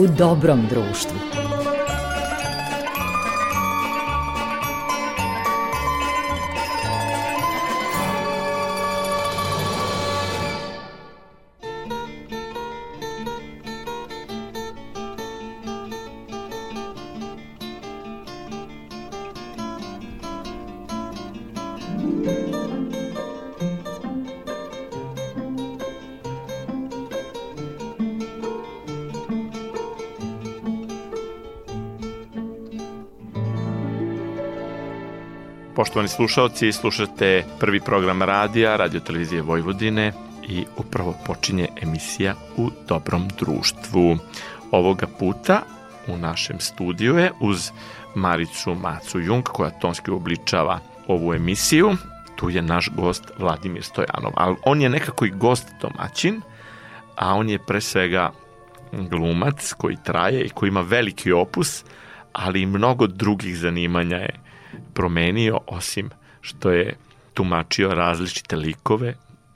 u dobrom društvu. Poštovani slušalci, slušate prvi program radija, radio televizije Vojvodine i upravo počinje emisija U dobrom društvu. Ovoga puta u našem studiju je uz Maricu Macu Jung koja tonski obličava ovu emisiju. Tu je naš gost Vladimir Stojanov, ali on je nekako i gost domaćin, a on je pre svega glumac koji traje i koji ima veliki opus, ali i mnogo drugih zanimanja je promenio, osim što je tumačio različite likove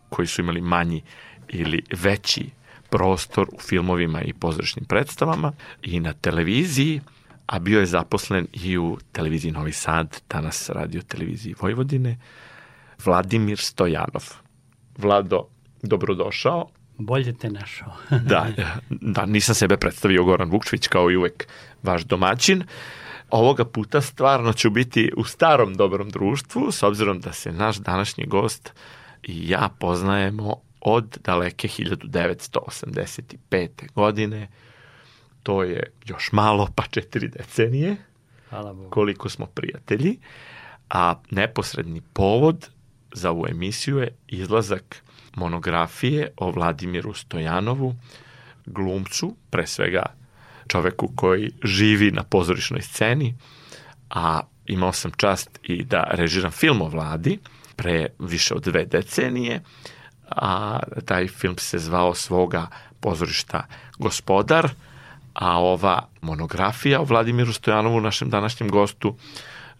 koji su imali manji ili veći prostor u filmovima i pozorišnim predstavama i na televiziji, a bio je zaposlen i u televiziji Novi Sad, danas radio televiziji Vojvodine, Vladimir Stojanov. Vlado, dobrodošao. Bolje te našao. da, da, nisam sebe predstavio Goran Vukčević kao i uvek vaš domaćin. Ovoga puta stvarno ću biti u starom dobrom društvu, s obzirom da se naš današnji gost i ja poznajemo od daleke 1985. godine. To je još malo, pa četiri decenije. Hvala Bogu. Koliko smo prijatelji. A neposredni povod za ovu emisiju je izlazak monografije o Vladimiru Stojanovu, glumcu, pre svega čoveku koji živi na pozorišnoj sceni, a imao sam čast i da režiram film o vladi pre više od dve decenije, a taj film se zvao svoga pozorišta Gospodar, a ova monografija o Vladimiru Stojanovu, našem današnjem gostu,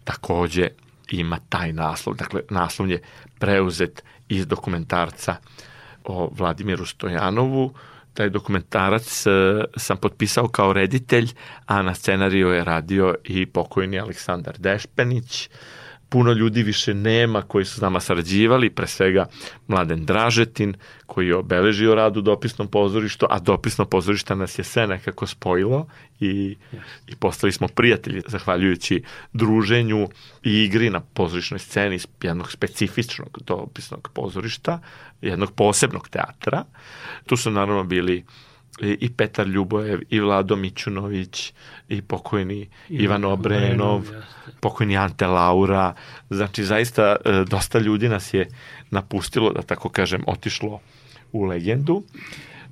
takođe ima taj naslov. Dakle, naslov je preuzet iz dokumentarca o Vladimiru Stojanovu, taj dokumentarac uh, sam potpisao kao reditelj, a na scenariju je radio i pokojni Aleksandar Dešpenić. Puno ljudi više nema koji su s nama sarađivali, pre svega Mladen Dražetin, koji je obeležio rad u dopisnom pozorištu, a dopisno pozorište nas je sve nekako spojilo i, yes. i postali smo prijatelji zahvaljujući druženju i igri na pozorišnoj sceni jednog specifičnog dopisnog pozorišta, jednog posebnog teatra. Tu su naravno bili i Petar Ljubojev, i Vlado Mićunović, i pokojni Ivan Obrenov, pokojni Ante Laura. Znači, zaista e, dosta ljudi nas je napustilo, da tako kažem, otišlo u legendu.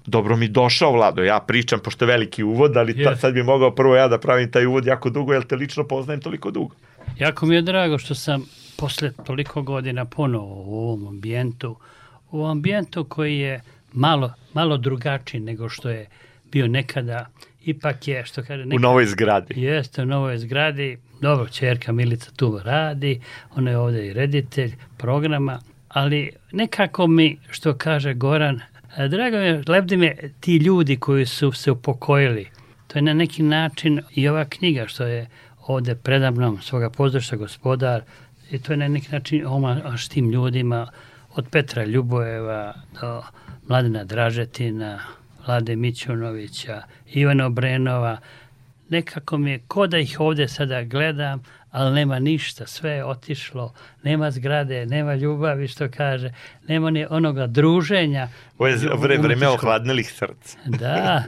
Dobro mi došao, Vlado, ja pričam, pošto je veliki uvod, ali ta, sad bi mogao prvo ja da pravim taj uvod jako dugo, jer te lično poznajem toliko dugo. Jako mi je drago što sam posle toliko godina ponovo u ovom ambijentu, u ambijentu koji je malo, malo drugačiji nego što je bio nekada, ipak je, što kaže... Nekada, u novoj zgradi. Jeste, u novoj zgradi. Dobro, čerka Milica tu radi, ona je ovde i reditelj programa, ali nekako mi, što kaže Goran, drago mi je, lebdi me ti ljudi koji su se upokojili. To je na neki način i ova knjiga što je ovde predamnom svoga pozdraša gospodar, i to je na neki način omaš tim ljudima od Petra Ljubojeva do Mladena Dražetina, Vlade Mićunovića, Ivana Obrenova, nekako mi je ko da ih ovde sada gledam, ali nema ništa, sve je otišlo, nema zgrade, nema ljubavi, što kaže, nema ni onoga druženja. Ovo je vre, vreme ohladnelih srca. da,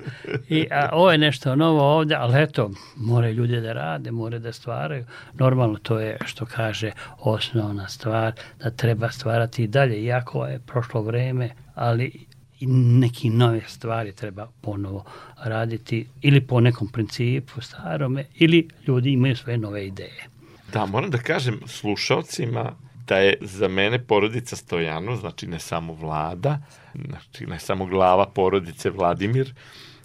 i, a ovo je nešto novo ovde, ali eto, more ljudi da rade, more da stvaraju. Normalno to je, što kaže, osnovna stvar, da treba stvarati i dalje, iako je prošlo vreme, ali i neki nove stvari treba ponovo raditi ili po nekom principu starome ili ljudi imaju svoje nove ideje. Da, moram da kažem slušalcima da je za mene porodica Stojano, znači ne samo vlada, znači ne samo glava porodice Vladimir,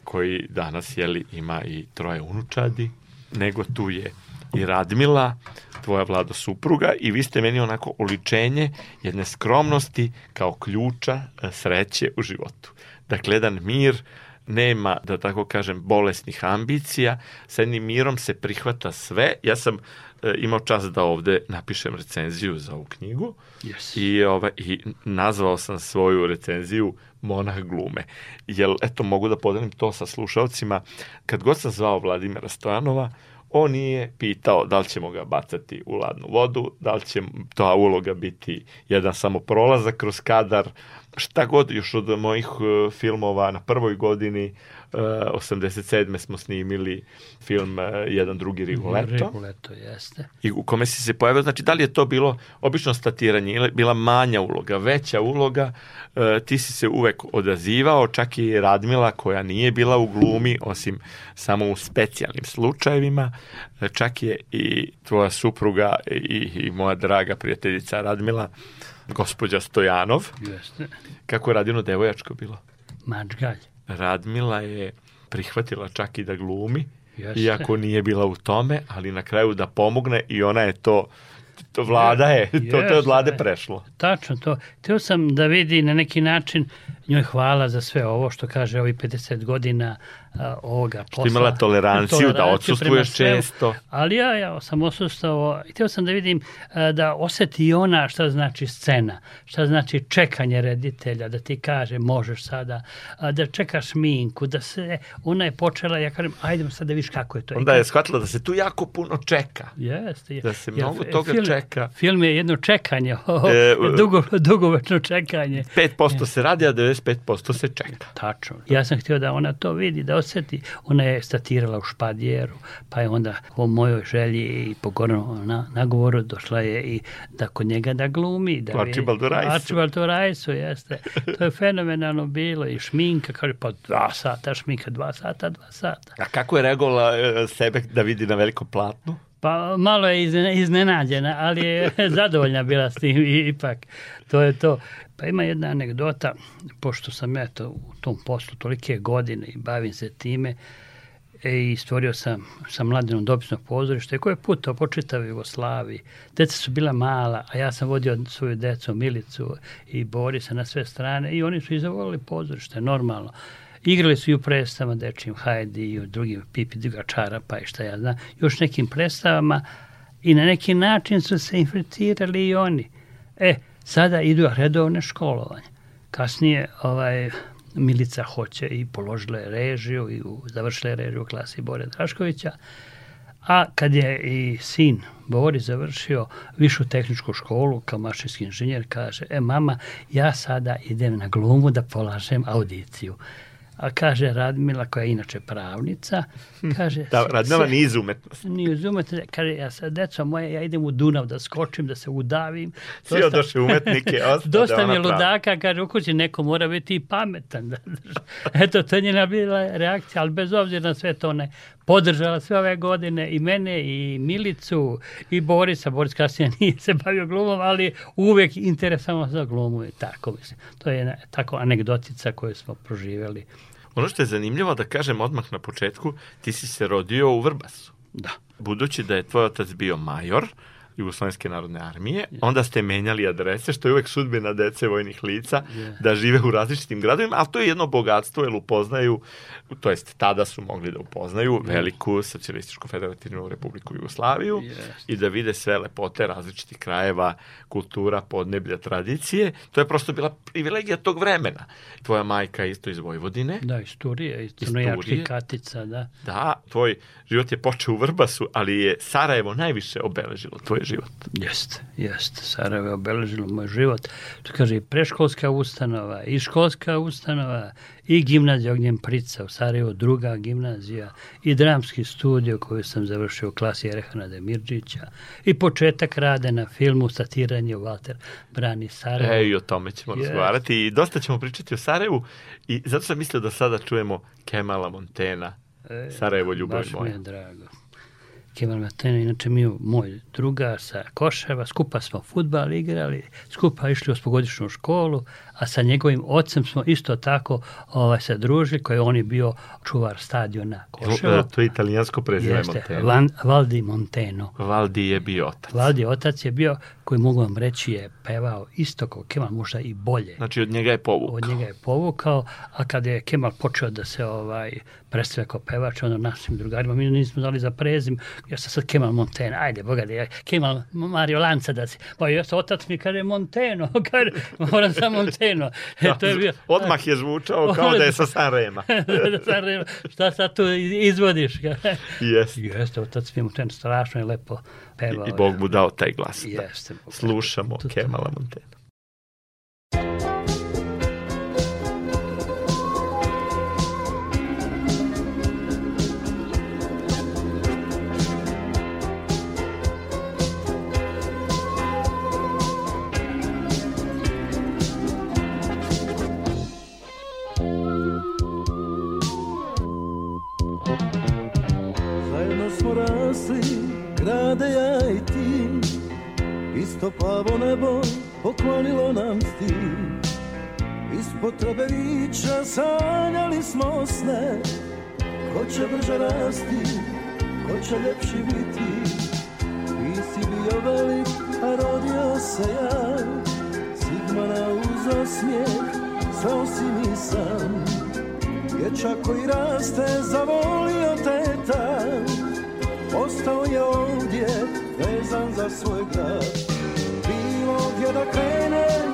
koji danas jeli, ima i troje unučadi, nego tu je i Radmila, tvoja vlada supruga i vi ste meni onako oličenje jedne skromnosti kao ključa e, sreće u životu. Dakle, jedan mir, nema, da tako kažem, bolesnih ambicija, sa jednim mirom se prihvata sve. Ja sam e, imao čas da ovde napišem recenziju za ovu knjigu Yes. i, ovaj, i nazvao sam svoju recenziju Monah glume. Jer, eto, mogu da podelim to sa slušalcima. Kad god sam zvao Vladimira Stojanova, on nije pitao da li ćemo ga bacati u ladnu vodu, da li će ta uloga biti jedan samo prolazak kroz kadar, šta god još od mojih e, filmova na prvoj godini, e, 87. smo snimili film e, Jedan drugi Rigoletto Rigoletto, jeste. i u kome si se pojavio, znači da li je to bilo obično statiranje ili bila manja uloga, veća uloga, e, ti si se uvek odazivao, čak i Radmila koja nije bila u glumi, osim samo u specijalnim slučajevima, e, čak je i tvoja supruga i, i moja draga prijateljica Radmila, gospođa Stojanov, Jeste. kako je radino devojačko bilo. Mačgalj. Radmila je prihvatila čak i da glumi, Jeste. iako nije bila u tome, ali na kraju da pomogne i ona je to, to vlada je, to, to je od vlade Jeste. prešlo. Tačno to. Teo sam da vidi na neki način njoj hvala za sve ovo što kaže ovi 50 godina ovoga posla. imala toleranciju da prema odsustvuješ svemu. često. Ali ja, ja sam osustvao i htio sam da vidim da oseti ona šta znači scena, šta znači čekanje reditelja, da ti kaže možeš sada, da čekaš minku, da se, ona je počela, ja kažem, ajdemo sad da vidiš kako je to. Onda je shvatila da se tu jako puno čeka. Jeste. Da se Jer mnogo toga film, čeka. Film je jedno čekanje, E, dugo, dugovečno čekanje. 5% se radi, a 95% se čeka. Tačno. Ja sam htio da ona to vidi, da osjeti. Ona je statirala u špadjeru, pa je onda po mojoj želji i po gornom na, nagovoru došla je i da kod njega da glumi. Da U Arčibaldu Rajsu. Jeste. To je fenomenalno bilo i šminka, kaže pa dva sata, šminka dva sata, dva sata. A kako je regola e, sebe da vidi na velikom platnu? Pa malo je izne- iznenađena, ali je zadovoljna bila s tim i ipak. To je to. Pa ima jedna anegdota, pošto sam eto u tom poslu tolike godine i bavim se time, e, i stvorio sam sa mladinom dopisno pozorište koje je putao po čitavoj Jugoslaviji. Deca su bila mala, a ja sam vodio svoju decu, Milicu i Borisa na sve strane i oni su izavolili pozorište, normalno. Igrali su i u predstavama dečijim Hajdi i u drugim Pipi Duga Čarapa i šta ja znam, još nekim predstavama i na neki način su se infiltrirali i oni. E, sada idu redovne školovanje. Kasnije ovaj, Milica hoće i položila je režiju i u, završila je režiju u klasi Bore Draškovića. A kad je i sin Boris završio višu tehničku školu kao mašinski inženjer, kaže, e mama, ja sada idem na glumu da polažem audiciju. A kaže Radmila, koja je inače pravnica, kaže... Da, Radmila "Se- nije iz umetnosti. Nije uzumete, kaže, ja sad, deco moje, ja idem u Dunav da skočim, da se udavim. Svi Dosta- odošli umetnike, ostade Dosta mi je ludaka, kaže, u kući neko mora biti i pametan. Eto, to je njena bila reakcija, ali bez obzira na sve to, je podržala sve ove godine i mene, i Milicu, i Borisa. Boris kasnije nije se bavio glumom, ali uvek interesamo za glumu i tako, mislim. To je jedna tako anegdotica koju smo proživjeli. Ono što je zanimljivo da kažem odmah na početku, ti si se rodio u Vrbasu. Da. Budući da je tvoj otac bio major Jugoslovenske narodne armije, onda ste menjali adrese, što je uvek sudbina dece vojnih lica, Je. da žive u različitim gradovima, ali to je jedno bogatstvo, jer upoznaju, to jest tada su mogli da upoznaju veliku socijalističku federativnu republiku Jugoslaviju Jeste. i da vide sve lepote različitih krajeva, kultura, podneblja, tradicije. To je prosto bila privilegija tog vremena. Tvoja majka je isto iz Vojvodine. Da, iz Turije, iz Crnojačkih katica, da. Da, tvoj život je počeo u Vrbasu, ali je Sarajevo najviše obeležilo tvoj život. Jeste, jeste. Sarajevo je obeležilo moj život. To kaže i preškolska ustanova, i školska ustanova, i gimnazija Ognjen Prica u Sarajevu, druga gimnazija, i dramski studio koju sam završio u klasi Erehana Demirđića, i početak rade na filmu Satiranje Walter Brani Sarajevo. E, i o tome ćemo Yes. razgovarati i dosta ćemo pričati o Sarajevu i zato sam mislio da sada čujemo Kemala Montena, E, Sarajevo, ljubav baš mi moja. je drago. Kemal Monteno, inače mi moj druga sa Koševa, skupa smo futbal igrali, skupa išli u spogodišnju školu, a sa njegovim ocem smo isto tako ovaj, se družili, koji on je bio čuvar stadiona Koševo. E, To je italijansko prezime Jeste, Monteno. Van, Valdi Monteno. Valdi je bio otac. Valdi otac je bio, koji mogu vam reći je pevao isto kao Kemal, možda i bolje. Znači od njega je povukao. Od njega je povukao, a kada je Kemal počeo da se ovaj predstavlja kao pevač, ono našim drugarima, mi nismo znali za prezim, ja sam sad Kemal Monteno, ajde, boga da je Kemal Mario Lanca da si, pa ja otac mi kaže Monteno, kaže, moram sa Monteno. E, to je bio, Odmah je zvučao kao da je sa Sanrema. da sam rekao, šta sad tu izvodiš? Jeste. Jeste, otac mi Monteno strašno je lepo pevao. I Bog mu dao taj glas. Da. Jeste. Bog. Slušamo Kemala Montena. Smo rasli, grade ja i ti Isto plavo nebo poklonilo nam stil Ispod Trebevića sanjali smo sne. Ko će brže rasti, ko će ljepši biti? Ti si bio velik, a rodio se ja. Sigmana uz osmijeh, zvao si mi sam. Dječak koji raste zavolio teta Ostao je ovdje vezan za svoj grad. Bilo gdje da krenem,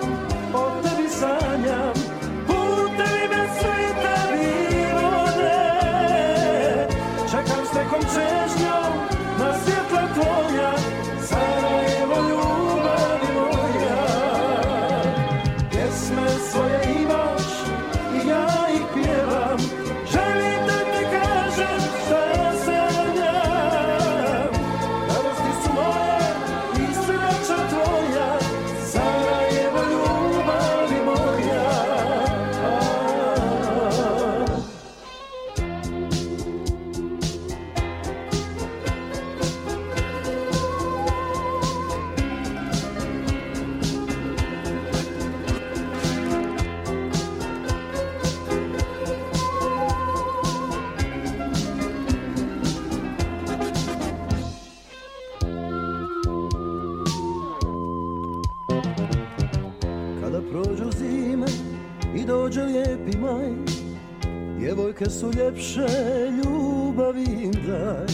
Djevojke su ljepše, ljubavi im daj.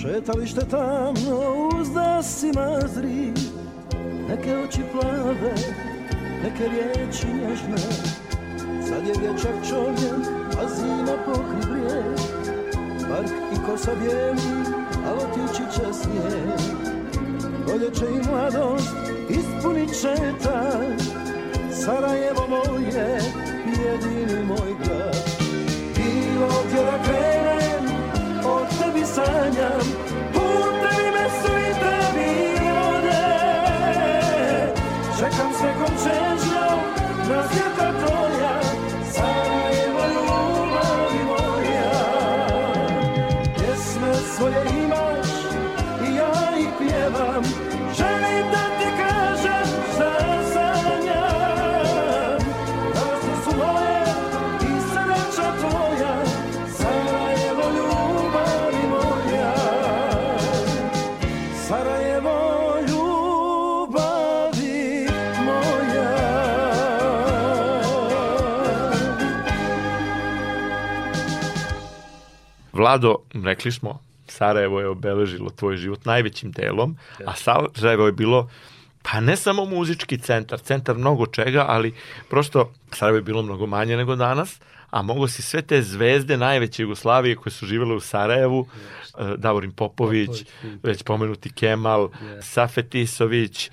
Šetalište tamno uz dasima zri. Neke oči plave, neke riječi nježne. Sad je dječak čovjek, a zima pokri brijeg. Park i kosa bijeli, a otići će snijeg Proljeće i mladost ispunit će taj Sarajevo moje, jedini moj grad Bilo gdje da krenem, o tebi sanjam Putevi me svita vode Čekam s nekom čežnjom na svijeta tvoja rekli smo, Sarajevo je obeležilo tvoj život najvećim delom, a Sarajevo je bilo pa ne samo muzički centar, centar mnogo čega, ali prosto Sarajevo je bilo mnogo manje nego danas, a mogo si sve te zvezde najveće Jugoslavije koje su živele u Sarajevu, eh, Davorin Popović, Popović, već pomenuti Kemal, Yes. Safet Isović,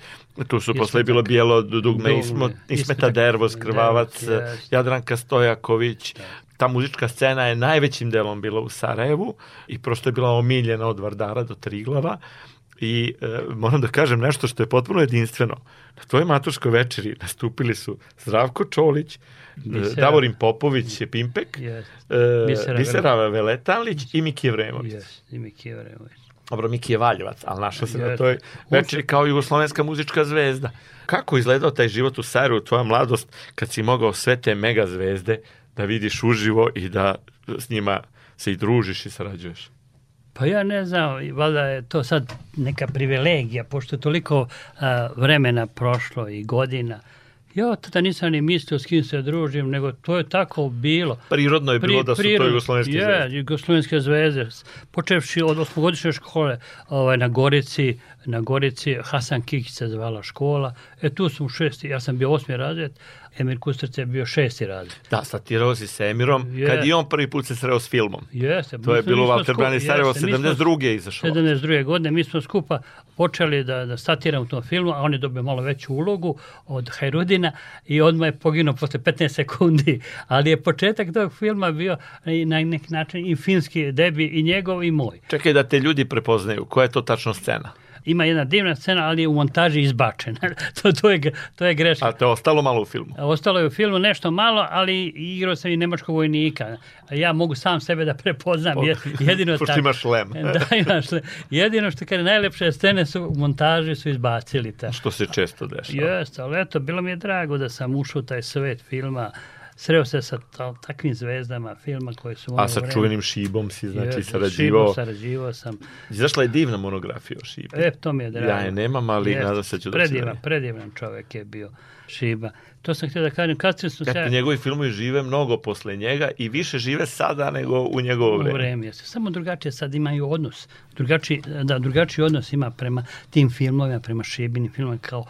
tu su posle bilo Bijelo dugme, Ismo, Ismeta Dervoz, Krvavac, yes. Jadranka Stojaković, ta muzička scena je najvećim delom bila u Sarajevu i prosto je bila omiljena od Vardara do Triglava i e, moram da kažem nešto što je potpuno jedinstveno. Na tvojoj maturskoj večeri nastupili su Zdravko Čolić, e, Bisera- Davorin Popović je Pimpek, Yes. e, Bisera Bisera Veletalić i Miki Vremović. Yes, i Miki Vremović. Dobro, Miki je Valjevac, ali našao se na Jeste. toj večeri kao jugoslovenska muzička zvezda. Kako izgledao taj život u Sarajevu, tvoja mladost, kad si mogao sve te mega zvezde da vidiš uživo i da s njima se i družiš i sarađuješ? Pa ja ne znam, valjda je to sad neka privilegija, pošto je toliko a, vremena prošlo i godina. Ja tada nisam ni mislio s kim se družim, nego to je tako bilo. Prirodno je bilo da su to prirodno- jugoslovenske je, zvezde. jugoslovenske zvezde. Počevši od osmogodišnje škole ovaj, na Gorici, na Gorici Hasan Kikić se zvala škola. E tu sam u šesti, ja sam bio osmi razred, Emir Kustrac je bio šesti razred. Da, statirao si s Emirom, Je. kad i on prvi put se sreo s filmom. Jeste, To je bilo Walter Brani Sarajevo, jeste, mi smo- 72. je izašao. 72. godine mi smo skupa počeli da, da statiramo u tom filmu, a on je dobio malo veću ulogu od Hajrudina i odmah je poginuo posle 15 sekundi. Ali je početak tog filma bio na neki način i finski debi i njegov i moj. Čekaj da te ljudi prepoznaju, koja je to tačno scena? Ima jedna divna scena, ali je u montaži izbačena. to, to, je, to je greška. A te je ostalo malo u filmu? Ostalo je u filmu nešto malo, ali igrao sam i nemačkog vojnika. Ja mogu sam sebe da prepoznam. Je, jedino Pošto tako. imaš lem. da, imaš le. Jedino što kada najlepše scene su u montaži su izbacili ta. Što se često dešava. Jeste, ali eto, bilo mi je drago da sam ušao u taj svet filma. Sreo se sa ta, takvim zvezdama filma koji su... A sa vreme- čuvenim šibom si, znači, Jeste, sarađivao. Šibom sarađivao sam. Izašla je divna monografija o šibi. E, to mi je drago. Ja je nemam, ali Jeste, nadam se da ću da se predivan, predivan čovek je bio Šiba. To sam htio da kažem, kasnije su se... Eto, njegovi filmovi žive mnogo posle njega i više žive sada nego u njegovo u vreme. vreme. jeste. Samo drugačije sad imaju odnos. Drugačiji, da, drugačiji odnos ima prema tim filmovima, prema Šibinim filmovima kao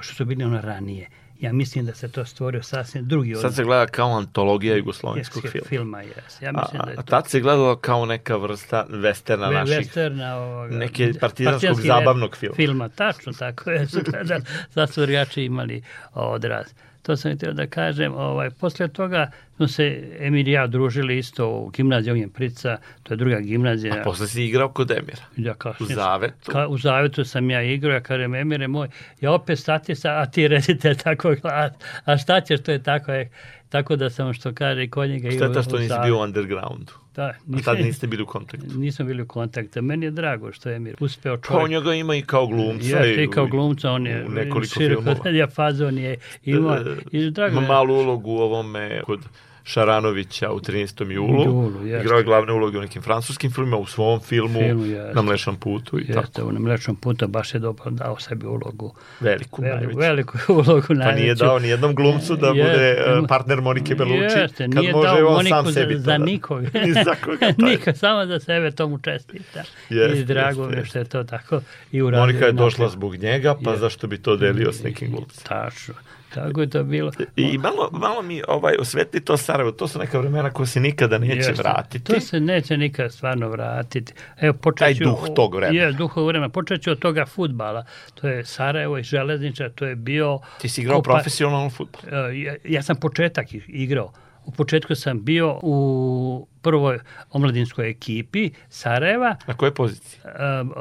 što su bili ono ranije. Ja mislim da se to stvorio sasvim drugi odnos. Sad se gleda kao antologija jugoslovenskog filma. filma jes. Ja A, mislim da je a to tad se gledalo kao neka vrsta westerna naših. westerna ovoga, neke partizanskog partizanski zabavnog filma. Filma, tačno tako je. Su gledali, sad su imali odraz. To sam htio da kažem. Ovaj, posle toga smo se Emir i ja družili isto u gimnaziji Ognjen Prica, to je druga gimnazija. A posle si igrao kod Emira. Ja kasnije U Zavetu. Ka, u Zavetu sam ja igrao, ja kažem, Emire moj, ja opet statista, a ti reditelj tako glas. A šta ćeš, to je tako, je, tako da sam, što kaže, i kod njega igrao Šteta što u nisi Zavetu. bio u undergroundu. Da, A tad niste bili u kontaktu. nismo bili u kontaktu. Meni je drago što je Emir uspeo čovjek. njega ima i kao glumca. Jeste i kao glumca, on je u nekoliko široko filmova. dijapazon je imao. E, I drago je- malu ulogu u ovome kod Šaranovića u 13. julu. Julu, jeste. Igrao je glavne uloge u nekim francuskim filmima, u svom filmu, jeste. na Mlečnom putu i Jeste, tako. u Mlečnom putu baš je dobro dao sebi ulogu. Veliku, Veliku, najveću. veliku ulogu Pa najveću. nije dao ni jednom glumcu da Jeste, bude e, partner Monike Belucci, Jeste, kad nije može dao on Moniku sam za, sebi za da- nikog. Ni za koga. Niko, samo za sebe to mu čestita. Jeste, I drago jeste, mi jeste. što je to tako i uradio. Monika je došla zbog njega, pa Jeste. zašto bi to delio s nekim glumcem? Tačno. Tako je to bilo. I malo, malo mi ovaj, osvetli to Sarajevo, to su neka vremena koja se nikada neće Jeste. vratiti. To se neće nikad stvarno vratiti. Evo, počet Taj ću- duh tog vremena. Je, duh tog vremena. Počet ću od toga futbala. To je Sarajevo i Železničar, to je bio... Ti si igrao Kopa- profesionalno futbol. E, ja, ja sam početak igrao. U početku sam bio u prvoj omladinskoj ekipi Sarajeva, Na kojoj poziciji? e,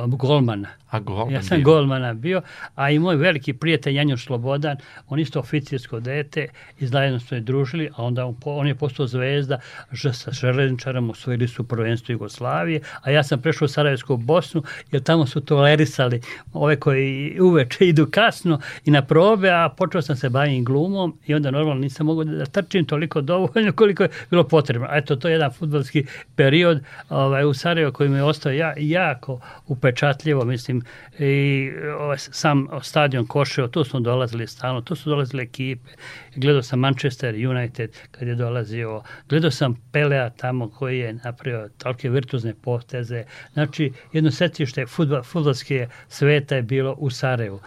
golmana. A golman Ja sam bio. golmana bio, a i moj veliki prijatelj Janjo Slobodan, on isto oficirsko dete, i zajedno smo i družili, a onda on, je postao zvezda, že sa železničarom osvojili su prvenstvo Jugoslavije, a ja sam prešao u Sarajevsku Bosnu, jer tamo su tolerisali ove koji uveče idu kasno i na probe, a počeo sam se baviti glumom i onda normalno nisam mogao da trčim toliko dovoljno koliko je bilo potrebno. A eto, to je jedan futbolski period ovaj, u Sarajevo koji mi je ostao ja, jako upečatljivo, mislim, i ovaj, sam stadion Košeo, tu smo dolazili stalno, tu su dolazile ekipe. Gledao sam Manchester United kad je dolazio, gledao sam Pelea tamo koji je napravio tolike virtuzne poteze. Znači, jedno setište futbol, futbolske sveta je bilo u Sarajevu.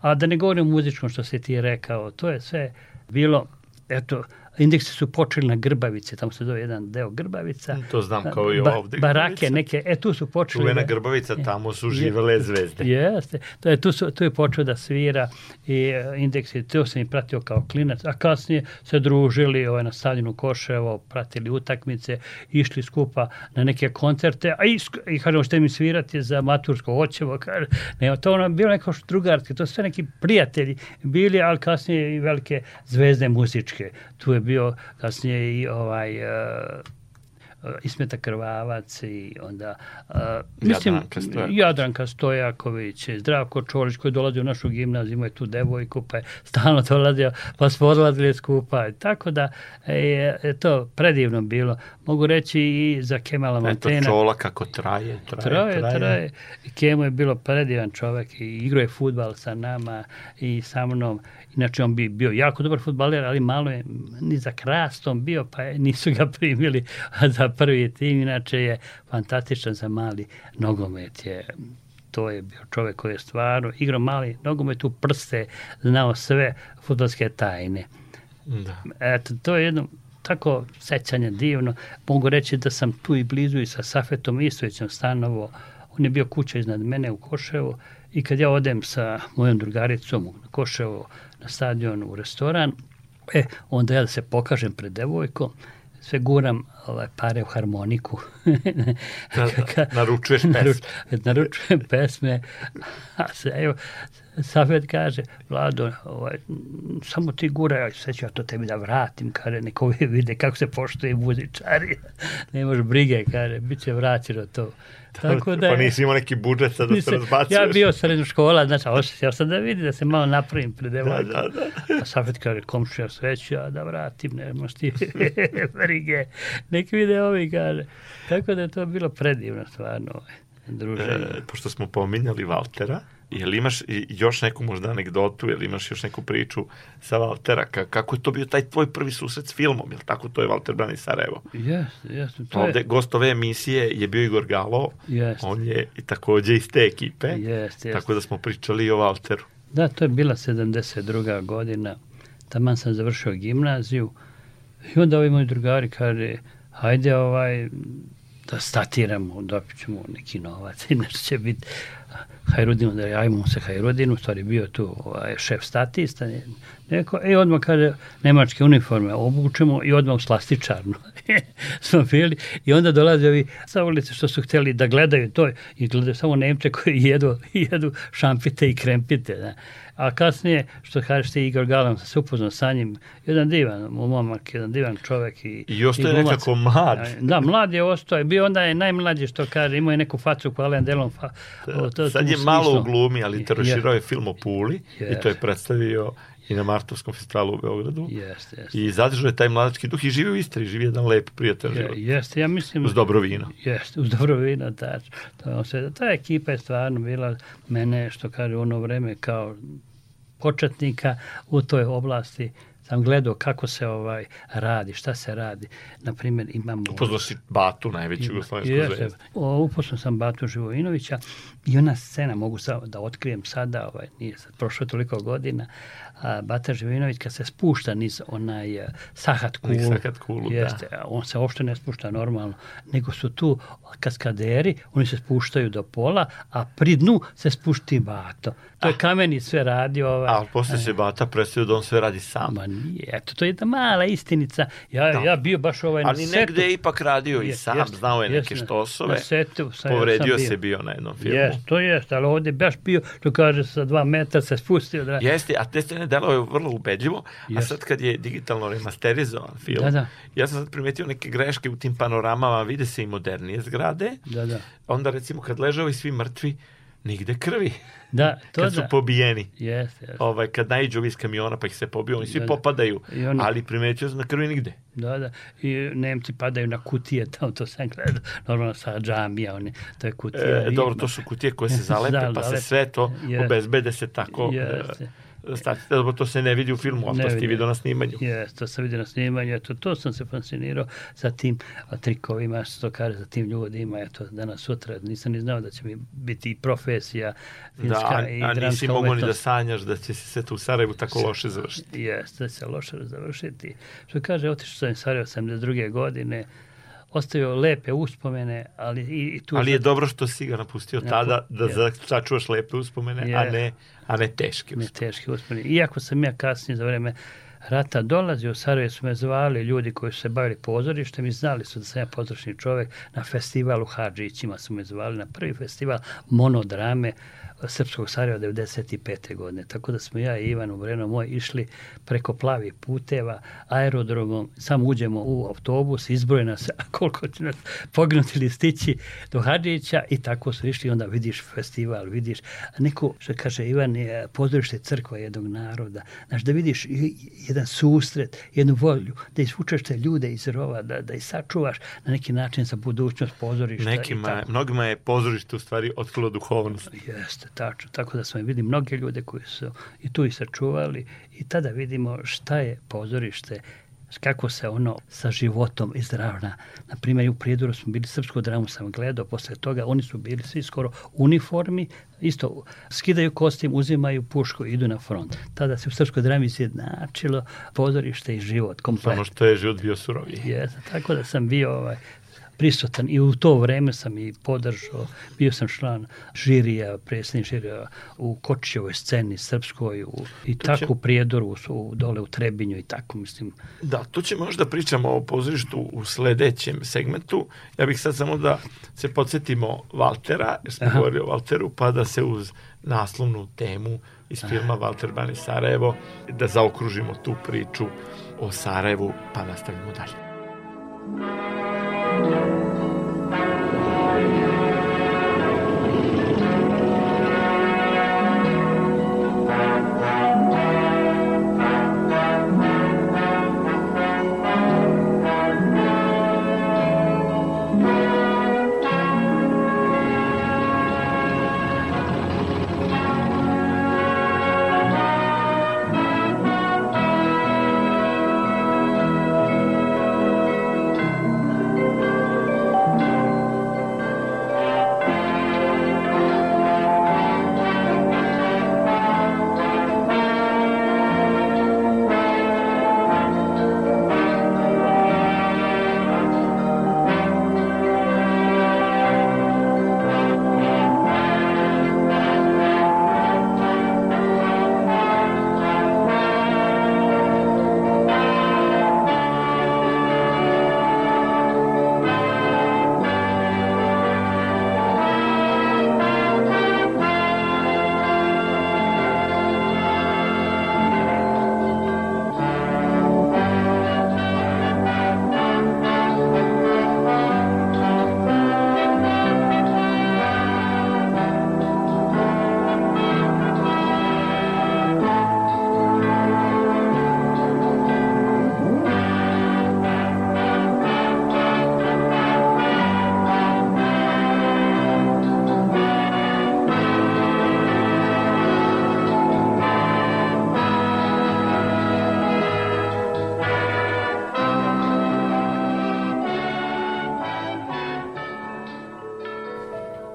A da ne govorim o muzičkom što si ti rekao, to je sve bilo, eto, indeksi su počeli na Grbavici, tamo se zove jedan deo Grbavica. To znam kao i Ba- ovde. Barake neke, e tu su počeli. Čuvena da- Grbavica, tamo su živele zvezde. Jeste, to je, tu, su, tu je počeo da svira i e, indeksi, to sam i pratio kao klinac, a kasnije se družili ovaj, na stadionu Koševo, pratili utakmice, išli skupa na neke koncerte, a i, i kažemo što mi svirati za matursko hoćevo, kaže, ne, to ono bilo neko drugarski, to su sve neki prijatelji bili, ali kasnije i velike zvezde muzičke. Tu je bio kasnije i ovaj, e, Ismeta Krvavac i onda uh, mislim, Jadranka Stojaković. Jadranka Stojaković, Zdravko Čolić koji dolazi u našu gimnaziju, imao je tu devojku, pa je stalno dolazio, pa smo odlazili skupa. Tako da je, je to predivno bilo. Mogu reći i za Kemala Eto Montena. čola kako traje, traje, Traje, traje. traje. Kemo je bilo predivan čovek i igrao je futbal sa nama i sa mnom. Inače, on bi bio jako dobar futbaler, ali malo je ni za krastom bio, pa nisu ga primili za prvi tim. Inače je fantastičan za mali nogomet. Je, to je bio čovek koji je stvarno igrao mali nogomet u prste, znao sve futbalske tajne. Da. Eto, to je jedno tako sećanje divno. Mogu reći da sam tu i blizu i sa Safetom Istovićem stanovo. On je bio kuća iznad mene u Koševu i kad ja odem sa mojom drugaricom u Koševu na stadion u restoran, e, onda ja da se pokažem pred devojkom, sve guram ovaj, pare u harmoniku. Da, naručuješ pesme. Naruč- naručujem pesme, a se, evo, Safet kaže, Vlado, ovaj, samo ti guraj, sve ću ja to tebi da vratim, kaže, neko vide kako se poštuje muzičari. Nemaš brige, kaže, bit će vraćeno to. Tako da, pa nisi imao neki budžet sad da se razbacuješ. Ja bio srednja škola, znači, osjećao sam da vidi da se malo napravim pred Da, devojkom. da, da. A Safet kaže, komšija sve ću ja da vratim, nemaš ti brige. Nek vide ovi, kaže. Tako da je to bilo predivno, stvarno, ovaj, druženje. E, pošto smo pominjali Valtera, je li imaš još neku možda anegdotu, je li imaš još neku priču sa Valtera, Ka, kako je to bio taj tvoj prvi susret s filmom, je li tako to je Valter Brani Sarajevo? Jeste, jeste. To Ovde je, gost ove emisije je bio Igor Galo, Jeste. on je i takođe iz te ekipe, jeste, jeste. tako da smo pričali i o Valteru. Da, to je bila 72. godina. Taman sam završio gimnaziju. I onda ovi moji drugari kaže, hajde ovaj, da statiramo, dobit ćemo neki novac i nešto će biti Hajrudinu, da javimo se Hajrudinu, u stvari bio tu ovaj, šef statista, ne- neko, i odmah kaže, nemačke uniforme obučemo i odmah u slastičarnu smo bili i onda dolaze ovi sa ulice što su hteli da gledaju to i gledaju samo Nemče koji jedu, jedu šampite i krempite. Da. A kasnije, što kažeš ti Igor Galan, se upoznao sa njim, jedan divan momak, jedan divan čovek. I, I ostaje glumac. nekako mlad. Da, mlad je ostao, bio onda je najmlađi što kaže, imao je neku facu kao Alain Delon. Fa, to, Sad je malo u glumi, ali Je- teroširao je film o Puli i to je predstavio i na Martovskom festivalu u Beogradu. Jeste, jeste. I zadržao je taj mladački duh i živi u Istri, živi jedan lep prijatelj Je, život. jeste, ja mislim... Uz dobro vino. Jeste, uz dobro vino, tačno. To sve, ta ekipa je stvarno bila mene, što kaže, ono vreme kao početnika u toj oblasti sam gledao kako se ovaj radi, šta se radi. Na primjer, imamo... Upoznao si Batu, najveću jugoslovensku zvezdu. Upoznao sam Batu Živojinovića i ona scena, mogu samo da otkrijem sada, ovaj, nije sad prošlo toliko godina, Bata Živojinović kad se spušta niz onaj eh, sahat kulu, sahat kulu, da. jeste, a on se uopšte ne spušta normalno, nego su tu kaskaderi, oni se spuštaju do pola, a pri dnu se spušti Bato. To je kameni sve radio. Ovaj, A posle se Bata predstavio da on sve radi sam. Ma nije, eto, to je jedna mala istinica. Ja, Da. ja bio baš ovaj Ali na setu. negde je ipak radio i sam, jeste, znao je neke jeste, štosove. Na setu sam, Povredio sam se bio. na jednom filmu. Jeste, to jeste, ali ovdje baš bio, što kaže, sa dva metra se spustio. Da, Jeste, a te scene delo je vrlo ubedljivo, a sad kad je digitalno remasterizovan film, Da, da. ja sam sad primetio neke greške u tim panoramama, vide se i modernije zgrade, da, da. onda recimo kad leže ovi svi mrtvi, nigde krvi, Da, to kad su da. pobijeni. Jeste, jeste. Ovaj, kad naiđu ovi iz kamiona pa ih se pobiju, oni svi Da, da. popadaju, I ali primetio sam da krvi nigde. Da, da. I Nemci padaju na kutije, tamo to sam gledao, normalno sa džamija, oni, to je kutija. E, dobro, to su kutije koje se zalepe, Da, pa se sve to Jeste. obezbede se tako. Jeste. Stati, dobro, to se ne vidi u filmu, ali Ne to vidi. vidio na snimanju. Jeste, to sam vidio na snimanju, eto, to sam se fascinirao sa tim a, trikovima, što to kaže, za tim ljudima, eto, danas sutra, nisam ni znao da će mi biti i profesija, Da, filmska a, i a nisi mogao ni da sanjaš da će se to u Sarajevu tako loše završiti. Jeste, da će se loše završiti. Što kaže, otišao sam iz Sarajeva 72. godine, ostavio lepe uspomene, ali i, i tu... Ali je dobro što si ga napustio Napu- tada da je. za- sačuvaš lepe uspomene, a Je. ne, a ne teške ne uspomene. teški uspomeni. Iako sam ja kasnije za vreme rata dolazio u Sarajevo su me zvali ljudi koji su se bavili pozorištem i znali su da sam ja pozorišni čovek na festivalu Hadžićima su me zvali na prvi festival monodrame Srpskog Sarajeva 95. godine. Tako da smo ja i Ivan Ubreno moj išli preko plavih puteva, aerodromom, samo uđemo u autobus, izbroje nas koliko će nas pognuti listići do Hadžića i tako su išli, onda vidiš festival, vidiš neko, što kaže Ivan, je pozorište crkva jednog naroda, znaš, da vidiš jedan susret, jednu volju, da izvučeš te ljude iz rova, da, da ih sačuvaš na neki način za budućnost pozorišta. Nekima, i tako. mnogima je pozorište u stvari otkrilo duhovnost. Jeste, tačno. Tako da smo vidi mnoge ljude koji su i tu i sačuvali i tada vidimo šta je pozorište, kako se ono sa životom izravna. Na primjer, u Prijedoru smo bili srpsku dramu, sam gledao, posle toga oni su bili svi skoro uniformi, isto skidaju kostim, uzimaju pušku i idu na front. Tada se u srpskoj drami izjednačilo pozorište i život komplet. Samo što je život bio suroviji. Jeste, tako da sam bio ovaj, prisutan i u to vreme sam i podržao, bio sam član žirija, predsjednik žirija u Kočijevoj sceni srpskoj u, i To tako će- u Prijedoru, u, dole u Trebinju i tako, mislim. Da, tu ćemo možda pričamo o pozorištu u sledećem segmentu. Ja bih sad samo da se podsjetimo Valtera, jer smo Aha. govorili o Valteru, pa da se uz naslovnu temu iz filma Valter Bani Sarajevo, da zaokružimo tu priču o Sarajevu, pa nastavimo dalje. Thank you.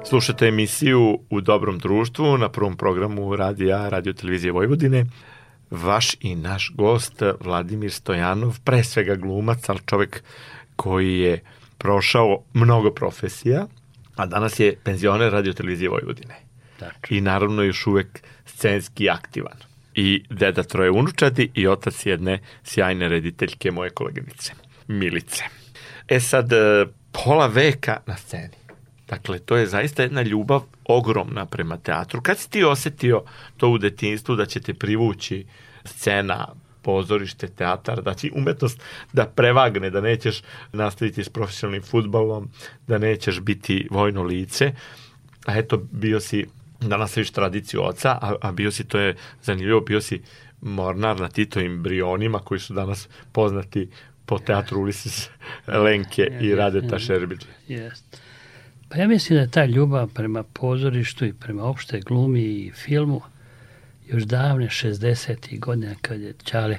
Slušate emisiju U dobrom društvu na prvom programu radija Radio Televizije Vojvodine. Vaš i naš gost Vladimir Stojanov, pre svega glumac, ali čovek koji je prošao mnogo profesija, a danas je penzioner Radio Televizije Vojvodine. Tačno. I naravno još uvek scenski aktivan. I deda troje unučadi i otac jedne sjajne rediteljke moje koleginice, Milice. E sad, e, pola veka na sceni. Dakle, to je zaista jedna ljubav ogromna prema teatru. Kad si ti osetio to u detinstvu da će te privući scena, pozorište, teatar, da će umetnost da prevagne, da nećeš nastaviti s profesionalnim futbalom, da nećeš biti vojno lice, a eto, bio si da nastaviš tradiciju oca, a, a bio si, to je zanimljivo, bio si mornar na Titovim brionima koji su danas poznati po teatru Ulises Lenke i Radeta Šerbiđe. Jeste. Pa ja mislim da je ta ljubav prema pozorištu i prema opšte glumi i filmu još davne 60. godine kad je Ćale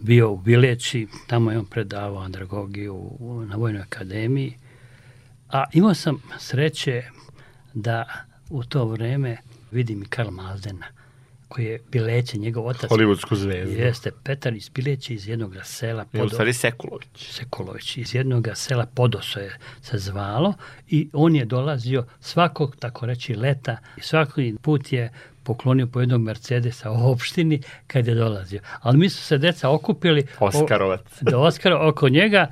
bio u Bileći, tamo je on predavao andragogiju na Vojnoj akademiji, a imao sam sreće da u to vreme vidim i Karl Mazdena, koji je Bileće, njegov otac. Hollywoodsku zvezdu. Jeste, Petar iz Bileće iz jednog sela. Je u stvari Sekulović. Sekolović iz jednog sela Podoso je se zvalo i on je dolazio svakog, tako reći, leta i svaki put je poklonio po jednog Mercedesa u opštini kad je dolazio. Ali mi su se deca okupili o- Oskarovac. do Oskara oko njega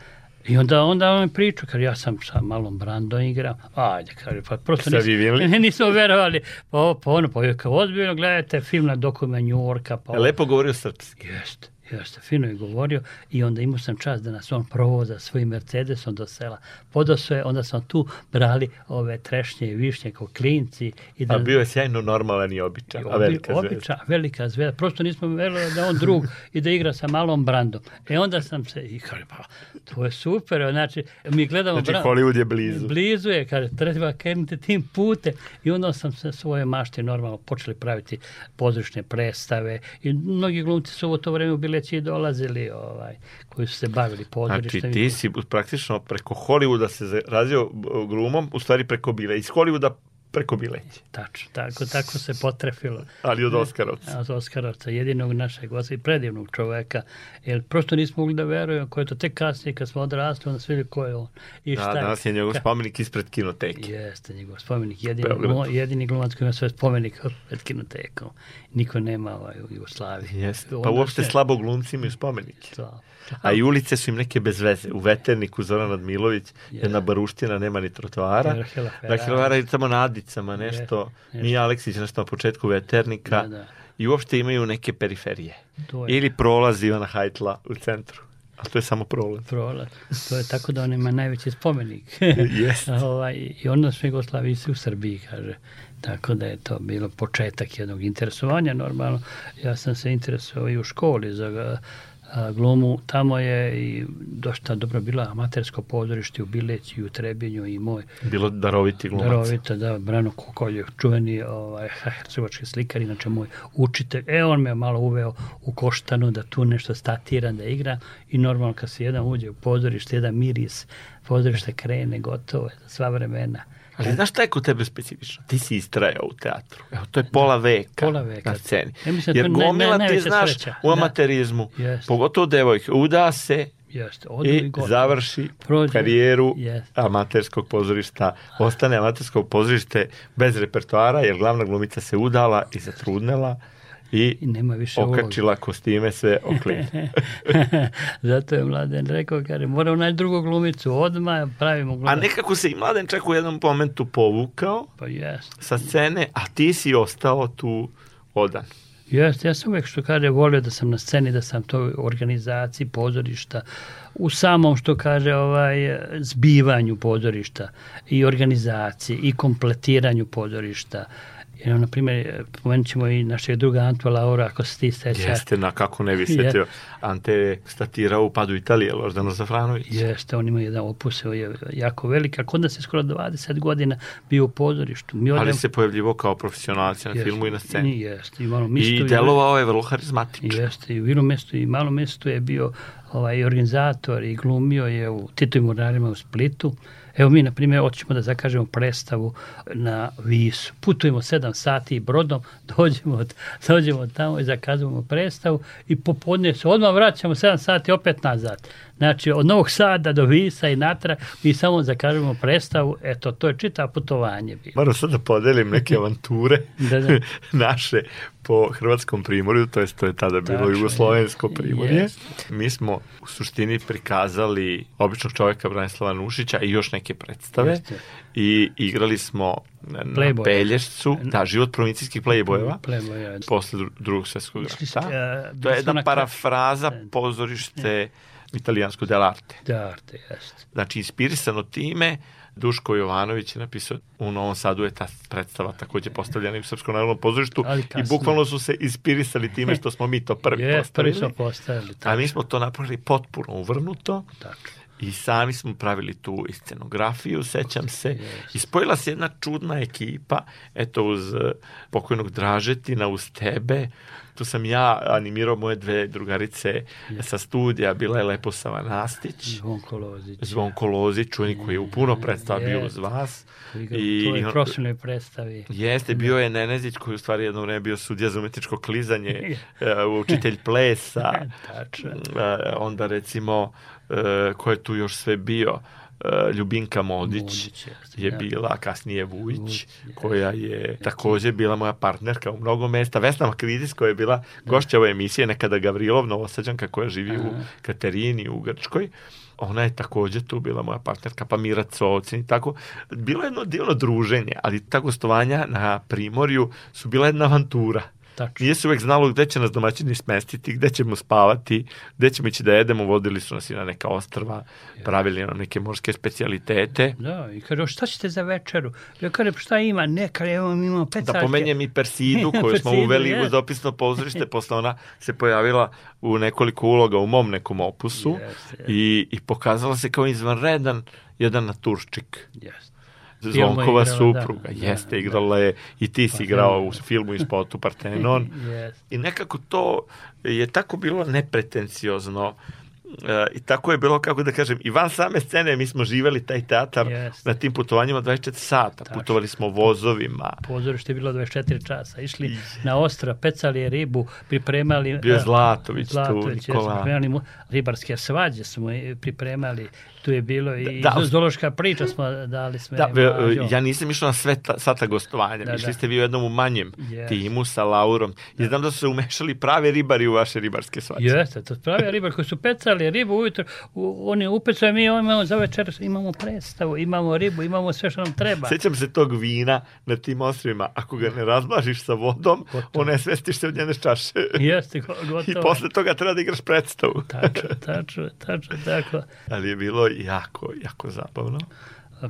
I onda, onda on mi priča, kad ja sam sa malom Brandom igram, ajde, kaže, pa prosto Sa Vivinli? nismo, verovali. Pa, pa ono, pa je kao ozbiljno, gledajte film na dokument New Yorka, pa lepo govorio srpski. Jeste, jeste, fino je govorio i onda imao sam čast da nas on provoza svojim Mercedesom do sela. Podoso je, onda sam tu brali ove trešnje i višnje kao klinci. I da, A bio je sjajno normalan i običan, a Obi- velika zvezda. običan, velika zvezda. Prosto nismo verovali da on drug i da igra sa malom Brandom. E onda sam se, i kaže, pa, to je super. Znači, mi gledamo Znači, Bra- Hollywood je blizu. Blizu je, kaže, treba krenuti tim putem. I onda sam se svoje mašte normalno počeli praviti pozorišne predstave. I mnogi glumci su u to vreme u Bileći dolazili, ovaj, koji su se bavili pozorištem. Znači, ti si praktično preko Hollywooda se razio glumom, u stvari preko bile. Iz Hollywooda preko bileće. Tačno, tako, tako se potrefilo. Ali od Oskarovca. Od Oskarovca, jedinog našeg oca i predivnog čoveka. Jer prosto nismo mogli da verujemo ko je to tek kasnije kad smo odrasli, onda svi ko je on. I Da, šta je. danas je njegov Ka- spomenik ispred kinoteke. Jeste njegov spomenik, jedini, glu- jedini glumac koji ima svoj spomenik pred kinotekom. Niko nema ovaj u Jugoslaviji. Jeste. Pa uopšte se- slabo glumci imaju spomenike. Da. A i ulice su im neke bez veze. U Veterniku Zoran Radmilović, jedna baruština, nema ni trotoara. Rahela Ferrari je samo nadicama, nešto. Jeste. Mija Aleksić nešto na početku Veternika. Da, da. I uopšte imaju neke periferije. To je Ili prolaz Ivana Hajtla u centru. A to je samo prolaz. prolaz. To je tako da on ima najveći spomenik. Jeste. ovaj, I onda su Jugoslaviji u Srbiji, kaže. Tako da je to bilo početak jednog interesovanja, normalno. Ja sam se interesovao i u školi za glumu. Tamo je i dosta dobro bilo amatersko pozorište u Bileći, u Trebinju i moj Bilo daroviti glumac. Darovita, da, Brano Kokoljev, čuveni ovaj, hercegovački slikar, inače moj učitelj. E, on me malo uveo u koštanu da tu nešto statiram, da igram i normalno kad se jedan uđe u pozorište, jedan miris, pozorište krene, gotovo je za sva vremena. Ali znaš šta je kod tebe specifično? Ti si istrajao u teatru. Evo, to je pola veka, Pola veka. na sceni. Ja mislim da Jer gomila naj- ti najveća znaš sreća. u Da. amaterizmu, Jeste. pogotovo devojke, uda se Jeste, i gotovo. završi Prođe. karijeru Jeste. amaterskog pozorišta, ostane amatersko pozorište bez repertoara, jer glavna glumica se udala i zatrudnela i I nema više uloga. okačila kostime sve okline. Zato je Mladen rekao, kaže, moramo naći drugu glumicu, odmah pravimo A glumicu. nekako se i mladen čak u jednom momentu povukao Pa jeste. sa scene, a ti si ostao tu odan. Jeste, ja sam uvek što kaže volio da sam na sceni, da sam to u organizaciji pozorišta, u samom što kaže ovaj zbivanju pozorišta i organizaciji i kompletiranju pozorišta. Jer, na primjer, pomenut ćemo i našeg druga Antua Laura, ako se ti seća. Jeste, na kako ne bi setio. Ante je statirao u padu Italije, Loždano Zafranović. Jeste, on ima jedan opus, je jako velik, a kod nas je skoro 20 godina bio u pozorištu. Mi Ali odem- se pojavljivo kao profesionalac na Jeste, filmu i na sceni. Jeste, i malo misto. I delovao je vrlo harizmatično. Jeste, i u Vinom mestu i malom mestu je bio ovaj organizator i glumio je u Titovim urnarima u Splitu. Evo mi, na primjer, hoćemo da zakažemo predstavu na Visu. Putujemo 7 sati brodom, dođemo, od- dođemo tamo i zakazujemo predstavu i popodne se odmah vraćamo 7 sati opet nazad. Znači, od Novog Sada do Visa i natrag mi samo zakažemo predstavu. Eto, to je čita putovanje. bilo. Moram sad da podelim neke avanture Da, da. naše po hrvatskom primorju, to jest to je tada bilo Tačno, jugoslovensko je. primorje. Jeste. Mi smo u suštini prikazali običnog čovjeka Branislava Nušića i još neke predstave Jeste. i igrali smo na Playboy. Pelješcu, da, život provincijskih playboyeva, Playboy, jeste. posle dru- drugog svjetskog rata. To je jedna na parafraza pozorište italijansko dell'arte. Da, arte, jeste. Znači, inspirisano time, Duško Jovanović je napisao u Novom Sadu je ta predstava takođe postavljena i u Srpskom narodnom pozorištu i bukvalno su se inspirisali time što smo mi to prvi Je, prvi postavili. smo postavili. A mi smo to napravili potpuno uvrnuto Tako. i sami smo pravili tu scenografiju, sećam se. Yes. I spojila se jedna čudna ekipa, eto uz pokojnog Dražetina, uz tebe. Tu sam ja animirao moje dve drugarice sa studija, bila je Leposava Nastić. Zvonko Lozić. Zvonko Lozić, čovjek koji je u puno predstava bio Je. uz vas. I, I, to je profesionalnoj predstavi. Jeste, bio je Nenezić koji u stvari jedno vreme bio sudija za umetničko klizanje, e, učitelj plesa, Tačno. e, onda recimo, e, ko je tu još sve bio, Ljubinka Modić, Modić, je da. bila, kasnije Vujić, Vujić, koja je takođe bila moja partnerka u mnogo mesta. Vesna Makridis koja je bila gošća ove emisije, nekada Gavrilov, Novosađanka koja živi u Katerini u Grčkoj. Ona je takođe tu bila moja partnerka, pa Mira Covcin i tako. Bilo je jedno divno druženje, ali ta gostovanja na Primorju su bila jedna avantura. Tačno. Nije se uvek znalo gde će nas domaćini smestiti, gde ćemo spavati, gde ćemo ići da jedemo, vodili su nas i na neka ostrva, pravili nam neke morske specialitete. Da, i kaže, šta ćete za večeru? Ja kaže, šta ima? Ne, kaže, evo, mi imamo Da pecarke. pomenjem i Persidu koju smo Persidu, uveli u je. dopisno pozorište, posle ona se pojavila u nekoliko uloga u mom nekom opusu Jeste, jeste. i, i pokazala se kao izvanredan jedan naturščik. Jeste. Zvonkova igrala, supruga, da, jeste, da, igrala je i ti si Pa, igrao da. u filmu i spotu Partenon. Jeste. I nekako to je tako bilo nepretenciozno e, i tako je bilo, kako da kažem, i van same scene mi smo živeli taj teatar Jeste. na tim putovanjima 24 sata. Tačno. Putovali smo vozovima. Pozorište je bilo 24 časa. Išli na ostra, pecali je ribu, pripremali... Bio je Zlatović tu, Zlatović, Nikola. pripremali mu, ribarske svađe smo i pripremali. Tu je bilo i Da, da, zoološka priča smo dali sme. Da, ja nisam išao na sve ta, sva ta gostovanja. Da, Išli da. ste vi u jednom u manjem Yes. timu sa Laurom. I znam da su se umešali pravi ribari u vaše ribarske svađe. Jeste, to pravi ribar koji su pecali ribu ujutro, u, oni upecaju, mi imamo za večer, imamo predstavu, imamo ribu, imamo sve što nam treba. Sećam se tog vina na tim ostrovima. Ako ga ne razblažiš sa vodom, Gotovo. onesvestiš se od njene čaše. Jeste, go- I gotovo. posle toga treba da igraš predstavu. Tačno, tačno, tačno, tako. Ali je bilo jako, jako zabavno.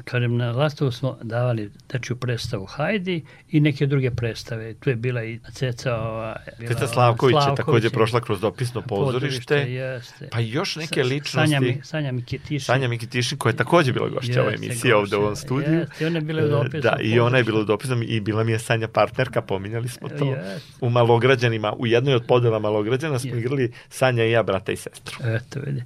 Kažem, na Lastovu smo davali dečju predstavu Hajdi i neke druge predstave. Tu je bila i Ceca... Ova, bila Ceca ova- Slavković je Slavković takođe prošla kroz dopisno pozorište. Jeste. Pa još neke Sa- ličnosti. Sanja, Mi- Sanja Mikitiši. Sanja Mikitišin koja je takođe bila gošća ove emisije ovde u ovom studiju. jeste, i ona je bila u dopisnom Da, i ona je bila u dopisnom i bila mi je Sanja partnerka, pominjali smo to. Jeste. U Malograđanima, u jednoj od podela Malograđana smo Jeste. igrali Sanja i ja, brata i sestru. Eto, vidi.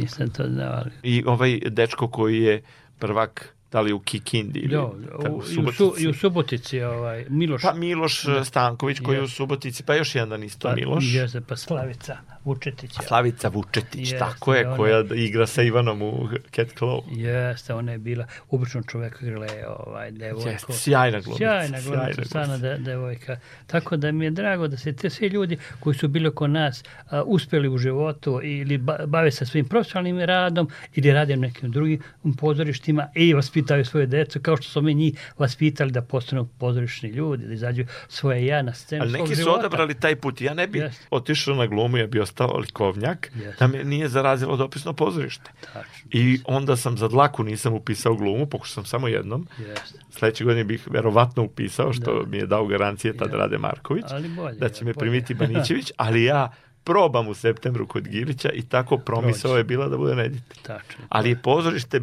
Nisam to znao, ali... I ovaj dečko koji je prvak da li u Kikindi ili tako, u, u i, u, Subotici. I u Subotici, ovaj, Miloš... Pa Miloš Stanković koji je u. Subotici, pa još jedan isto pa, Miloš. Jeste, pa Slavica Vučetić. je. Slavica Vučetić, Jeste, tako je, ona- koja igra sa Ivanom u Cat Claw. Jeste, ona je bila obično čovek igrala je ovaj devojko. Jeste, sjajna glumica, Sjajna sjajna glumica, stvarno de, devojka. Tako da mi je drago da se te svi ljudi koji su bili oko nas a, uspeli u životu ili ba, bave se svojim profesionalnim radom ili rade nekim drugim pozorištima i vaspitaju svoje decu kao što smo mi njih vaspitali da postanu pozorišni ljudi, da izađu svoje ja na scenu Ali neki su života. odabrali taj put. Ja ne bi Jeste. otišao na glumu, ja bi ostao likovnjak, Jeste. da me nije zarazilo dopisno pozorište. Tačno, I onda sam za dlaku nisam upisao glumu, pokušao sam samo jednom. jeste. Sledeće godine bih verovatno upisao, što Da. mi je dao garancije tad Ja. Rade Marković, Ali bolje, da će me bolje. primiti Banićević, ali ja probam u septembru kod Gilića i tako promisao je bila da bude reditelj. Tačno. Ali je pozorište,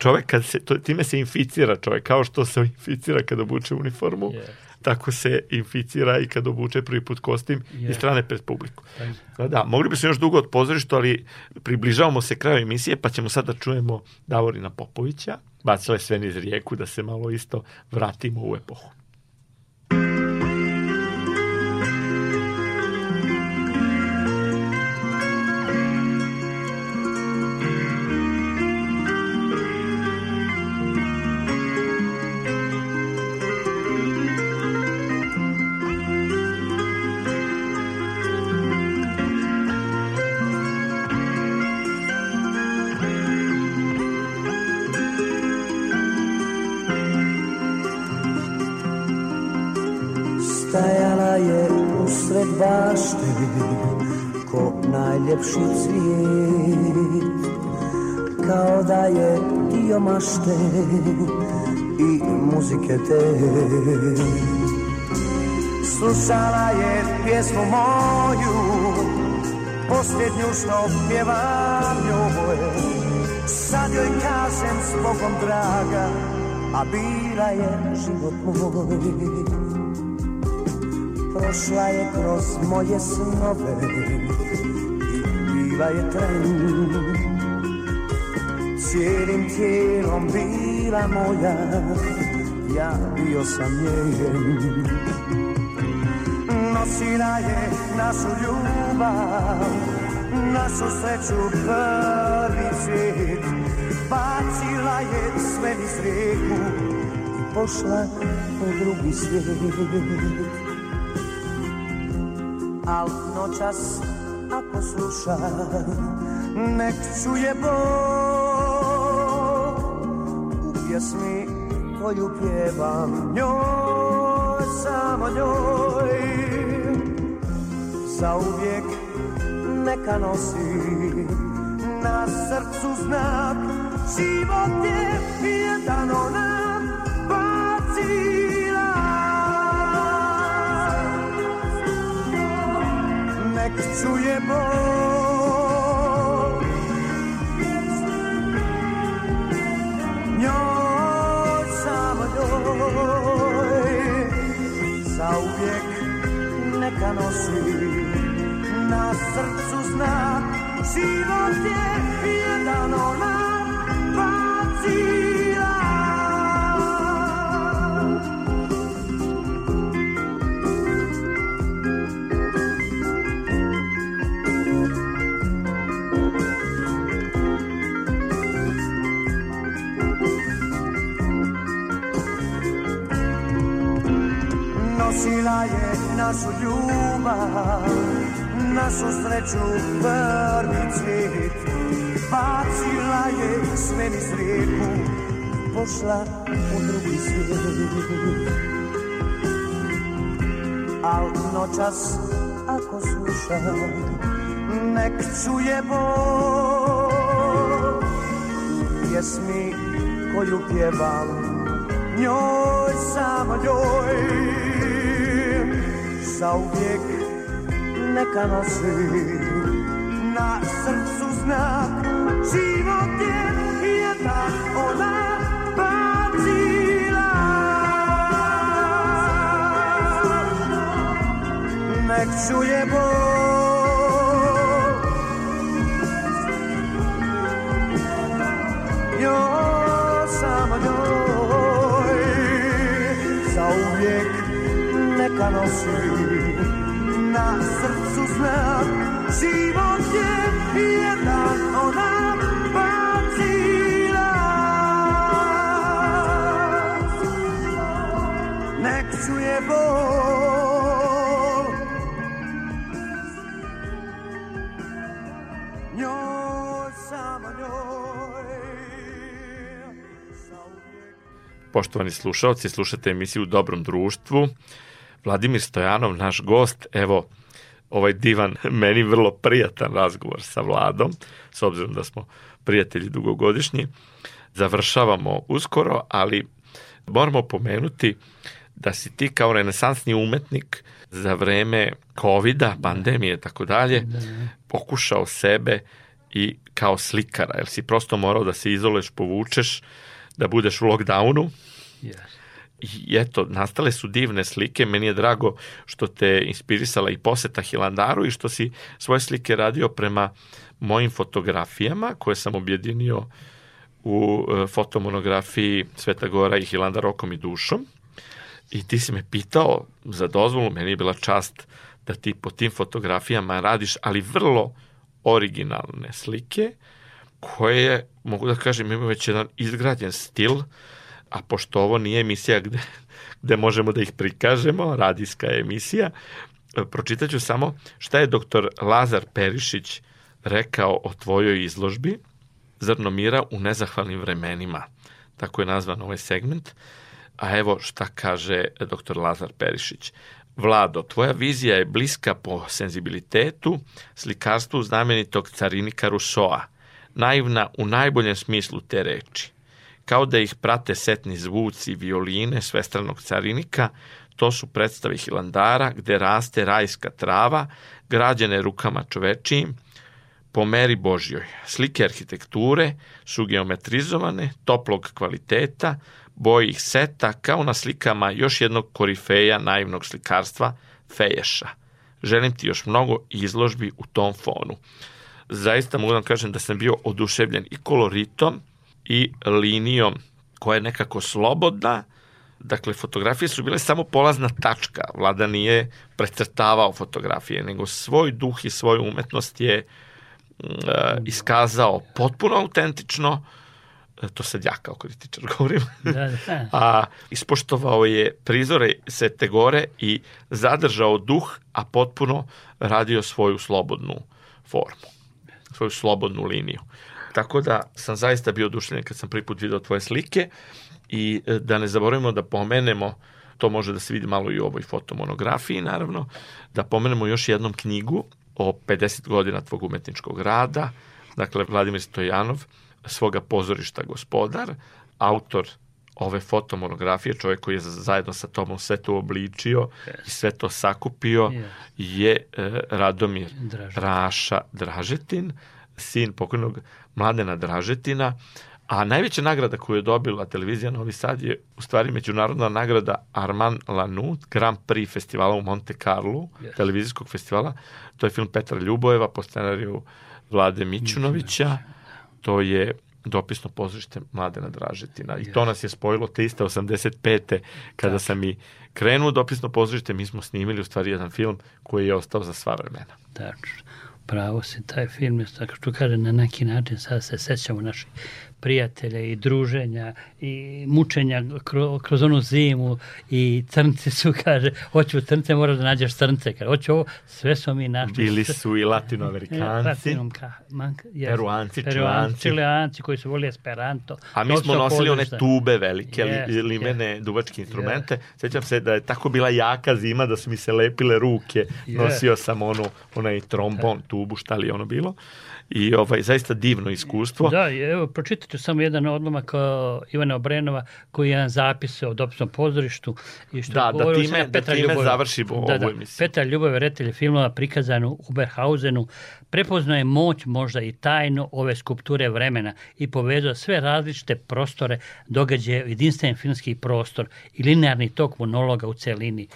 čovek kad se, to, time se inficira čovek, kao što se inficira kad obuče uniformu, Jeste. tako se inficira i kad obuče prvi put kostim i Jeste. strane pred publiku. Da, da, mogli bi se još dugo od pozorišta, ali približavamo se kraju emisije, pa ćemo sada da čujemo Davorina Popovića, bacila je sve niz rijeku, da se malo isto vratimo u epohu. Stajala je usred bašte Ko najljepši cvijet. Kao da je dio mašte I muzike te. Slušala je pjesmu moju Posljednju što pjevam njoj. Sad joj kažem s Bogom draga A bila je život moj prošla je kroz moje snove i bila je tren. Cijelim tijelom bila moja, ja bio sam njen. Nosila je našu ljubav, našu sreću prvi cvijet, bacila je sve niz rijeku i pošla u drugi svijet. Al noćas ako sluša, nek čuje bol u pjesmi koju pjevam njoj, samo njoj. Za uvijek neka nosi na srcu znak Život je jedan ona Nek čuje bol Njoj, samo njoj Zauvijek neka nosi na srcu znak Život je jedan ona bacila Nosila je našu ljubav našu sreću prvi cvijet Bacila je sve niz rijeku Pošla u drugi svijet. Al noćas ako sluša Nek čuje bol Pjesmi koju pjevam Njoj, samo njoj Zauvijek neka nosi na srcu znak život je jedan ona bacila nek čuje bol njoj samo njoj zauvijek neka nosi na srcu znak Život je jedan ona bacila Nek čuje bol Njoj, samo njoj. Poštovani slušalci, slušate emisiju dobrom društvu. Vladimir Stojanov, naš gost, evo, ovaj divan, meni vrlo prijatan razgovor sa Vladom, s obzirom da smo prijatelji dugogodišnji. Završavamo uskoro, ali moramo pomenuti da si ti kao renesansni umetnik za vreme COVID-a, pandemije i tako dalje, pokušao sebe i kao slikara, jer si prosto morao da se izoleš, povučeš, da budeš u lockdownu, Yes. I eto, nastale su divne slike, meni je drago što te inspirisala i poseta Hilandaru i što si svoje slike radio prema mojim fotografijama koje sam objedinio u e, fotomonografiji Sveta Gora i Hilandar okom i dušom. I ti si me pitao za dozvolu, meni je bila čast da ti po tim fotografijama radiš, ali vrlo originalne slike koje, mogu da kažem, imaju već jedan izgrađen stil, a pošto ovo nije emisija gde, gde možemo da ih prikažemo, radijska je emisija, pročitaću samo šta je doktor Lazar Perišić rekao o tvojoj izložbi Zrno mira u nezahvalnim vremenima. Tako je nazvan ovaj segment. A evo šta kaže doktor Lazar Perišić. Vlado, tvoja vizija je bliska po senzibilitetu, slikarstvu znamenitog carinika Rusoa, naivna u najboljem smislu te reči kao da ih prate setni zvuci violine svestranog carinika, to su predstave Hilandara gde raste rajska trava, građene rukama čovečijim, po meri Božjoj. Slike arhitekture su geometrizovane, toplog kvaliteta, boje ih seta kao na slikama još jednog korifeja naivnog slikarstva, Feješa. Želim ti još mnogo izložbi u tom fonu. Zaista mogu da vam kažem da sam bio oduševljen i koloritom, i linijom koja je nekako slobodna, Dakle, fotografije su bile samo polazna tačka. Vlada nije precrtavao fotografije, nego svoj duh i svoju umetnost je uh, iskazao potpuno autentično, e, to sad ja kao kritičar govorim, Da, da. a ispoštovao je prizore Svete Gore i zadržao duh, a potpuno radio svoju slobodnu formu, svoju slobodnu liniju. Tako da sam zaista bio oduševljen kad sam prvi put video tvoje slike i e, da ne zaboravimo da pomenemo to može da se vidi malo i u ovoj fotomonografiji, naravno, da pomenemo još jednom knjigu o 50 godina tvog umetničkog rada, dakle, Vladimir Stojanov, svoga pozorišta gospodar, autor ove fotomonografije, čovjek koji je zajedno sa tomom sve to obličio i sve to sakupio, Yes. je e, Radomir Dražetin. Raša Dražetin, sin pokojnog Mladena Dražetina, a najveća nagrada koju je dobila televizija Novi Sad je u stvari međunarodna nagrada Armand Lanut, Grand Prix festivala u Monte Carlo, Yes. televizijskog festivala. To je film Petra Ljubojeva po scenariju Vlade Mićunovića. To je dopisno pozorište Mladena Dražetina. I to nas je spojilo te iste 85. kada sam i krenuo dopisno pozorište, mi smo snimili u stvari jedan film koji je ostao za sva vremena. Tačno. Pravo se, taj film je, tako što kaže, na neki način sad se sećamo naših prijatelja i druženja i mučenja kroz, kroz onu zimu i crnci su, kaže, hoću crnce, moraš da nađeš crnce, kaže, hoću ovo, sve smo mi našli. Bili su i latinoamerikanci, yes. Peruanci, Peruanci, Čileanci. Čileanci koji su volili Esperanto. A mi smo nosili one tube velike, li, Jest, limene, duvačke instrumente. Sećam se da je tako bila jaka zima da su mi se lepile ruke. Nosio sam onu, onaj trombon, tubu, šta li ono bilo. I ovaj, zaista divno iskustvo. Da, evo, pročitat ću samo jedan odlomak uh, Ivana Obrenova koji je jedan zapis o dopisnom pozorištu. I što Da, da time- da Petra time Ljubojeva. završimo da, ovu da. emisiju. Petar Ljubojeva, reditelj filmova prikazan u Uberhausenu, prepoznao je moć možda i tajnu ove skulpture vremena i povezao sve različite prostore, događaje, u jedinstven filmski prostor i linearni tok monologa u celini.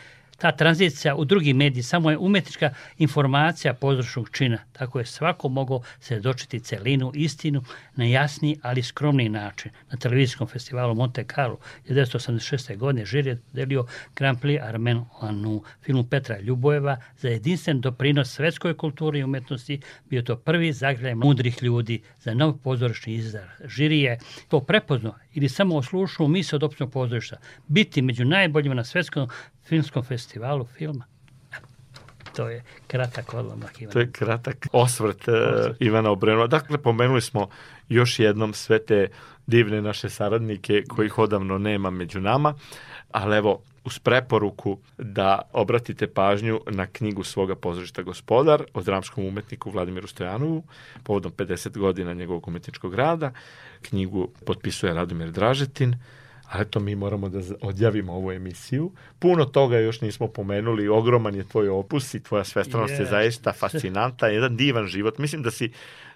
Ta tranzicija u drugi mediji samo je umetnička informacija pozorišnog čina. Tako je svako mogao se dočiti celinu, istinu na jasni, ali skromni način. Na televizijskom festivalu Monte Carlo 1986. godine žir je delio Grand Prix Armen Lanu, filmu Petra Ljubojeva za jedinstven doprinos svetskoj kulturi i umetnosti. Bio to prvi zagrljaj mudrih ljudi za nov pozorišni izdar. Žiri je to prepoznao ili samo oslušao misle od općnog pozorišta. Biti među najboljima na svetskom filmskom festivalu filma. To je kratak odlomak Ivan. To je kratak osvrt uh, Ivana Obrenova. Dakle, pomenuli smo još jednom sve te divne naše saradnike kojih odavno nema među nama, ali evo, uz preporuku da obratite pažnju na knjigu svoga pozorišta Gospodar o dramskom umetniku Vladimiru Stojanovu povodom 50 godina njegovog umetničkog rada. Knjigu potpisuje Radomir Dražetin, a eto mi moramo da odjavimo ovu emisiju. Puno toga još nismo pomenuli, ogroman je tvoj opus i tvoja svestranost je Jeste. zaista fascinanta, jedan divan život. Mislim da si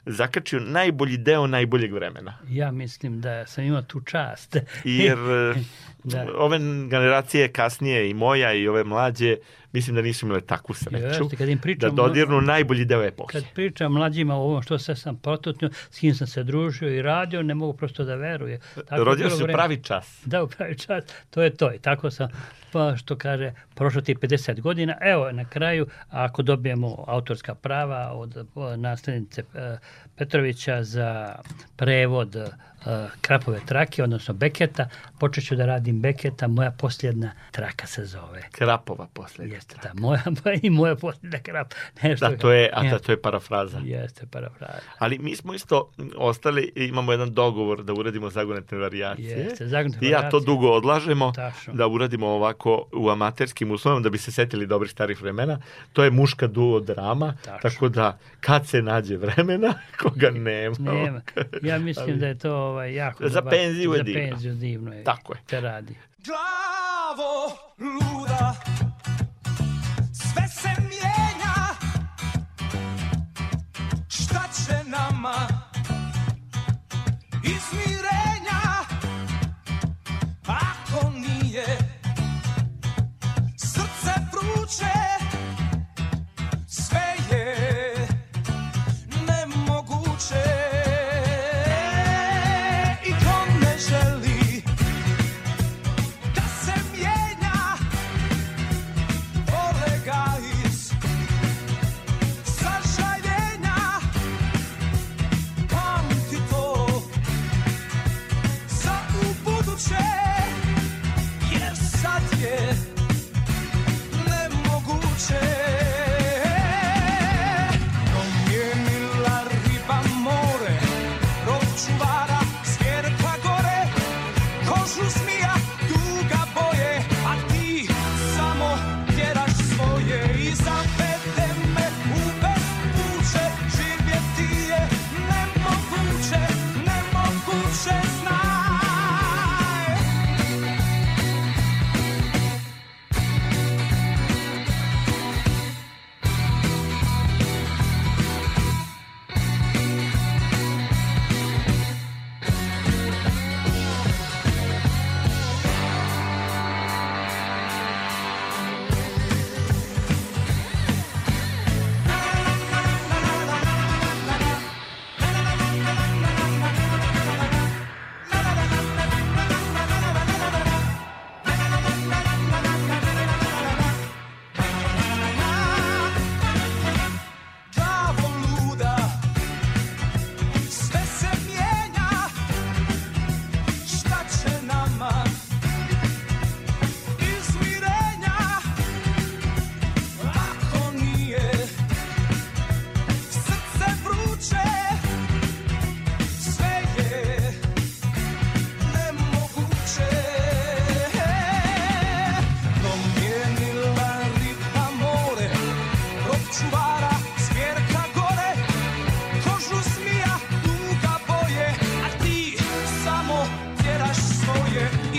zakačio najbolji deo najboljeg vremena. Ja mislim da sam imao tu čast. Jer Da. ove generacije kasnije i moja i ove mlađe, mislim da nisu imale takvu sreću Jeste, kad im da pričam, dodirnu najbolji deo epohe. Kad pričam mlađima o ovom što sve sam protutnio, s kim sam se družio i radio, ne mogu prosto da veruje. Tako Rodio si u pravi čas. Da, u pravi čas. To je to. I tako sam, pa što kaže, prošlo ti 50 godina. Evo, na kraju, ako dobijemo autorska prava od nasljednice eh, Petrovića za prevod eh, Krapove trake, odnosno Beketa, počet ću da radim Beketa, moja posljedna traka se zove. Krapova posljednja. Jeste, da, moja, i moja posljedna krap. Nešto, Da, to je, a da, to je parafraza. Jeste, parafraza. Ali mi smo isto ostali, imamo jedan dogovor da uradimo zagonetne varijacije. Jeste, zagonetne I ja to varijacije. dugo odlažemo Tačno. da uradimo ovako u amaterskim uslovima da bi se setili dobrih starih vremena. To je muška duo drama, Tačno. tako da kad se nađe vremena, koga nema. Nema. Ja mislim da je to ovaj, jako Za dobar- penziju je za divno. penziju divno je. Tako je. Te radi. Glavo luda Sve se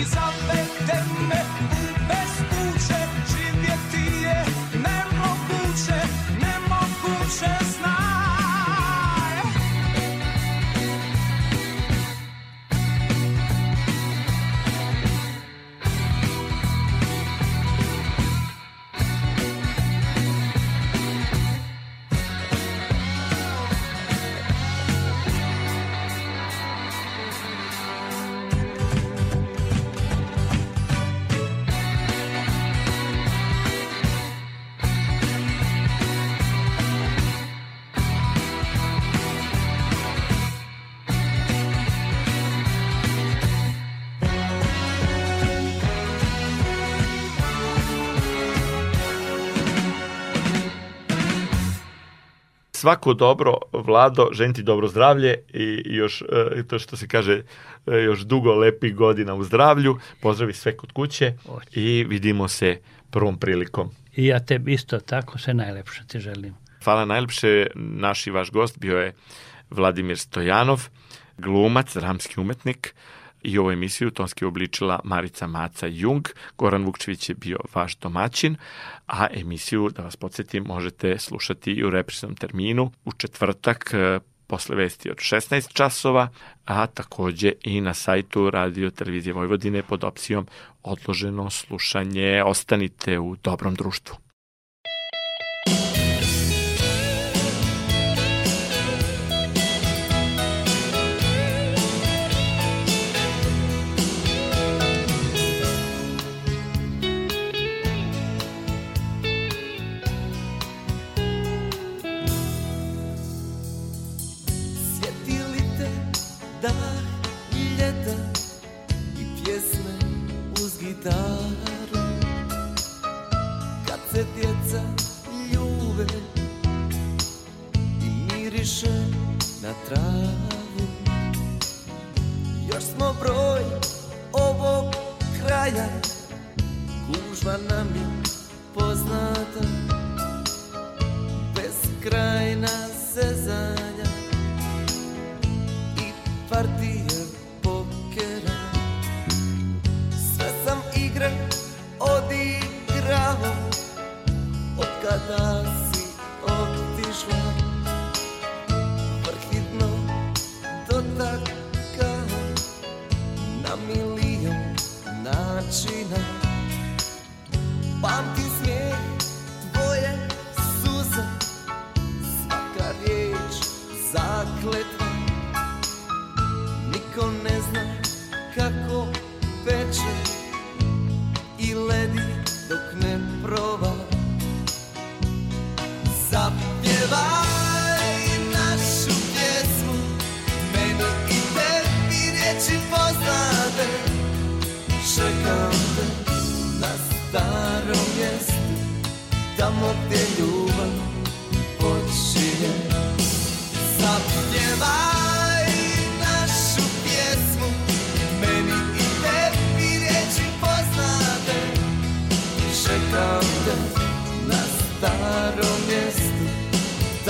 is up. Svako dobro, Vlado, želim ti dobro zdravlje i još, e, to što se kaže, e, još dugo lepih godina u zdravlju. Pozdravi sve kod kuće i vidimo se prvom prilikom. I ja tebi isto tako sve najlepše ti želim. Hvala najlepše. Naš i vaš gost bio je Vladimir Stojanov, glumac, dramski umetnik i ovu emisiju tonski obličila Marica Maca Jung. Goran Vukčević je bio vaš domaćin, a emisiju, da vas podsjetim, možete slušati i u reprisnom terminu u četvrtak e, posle vesti od 16 časova, a takođe i na sajtu Radio Televizije Vojvodine pod opcijom odloženo slušanje. Ostanite u dobrom društvu.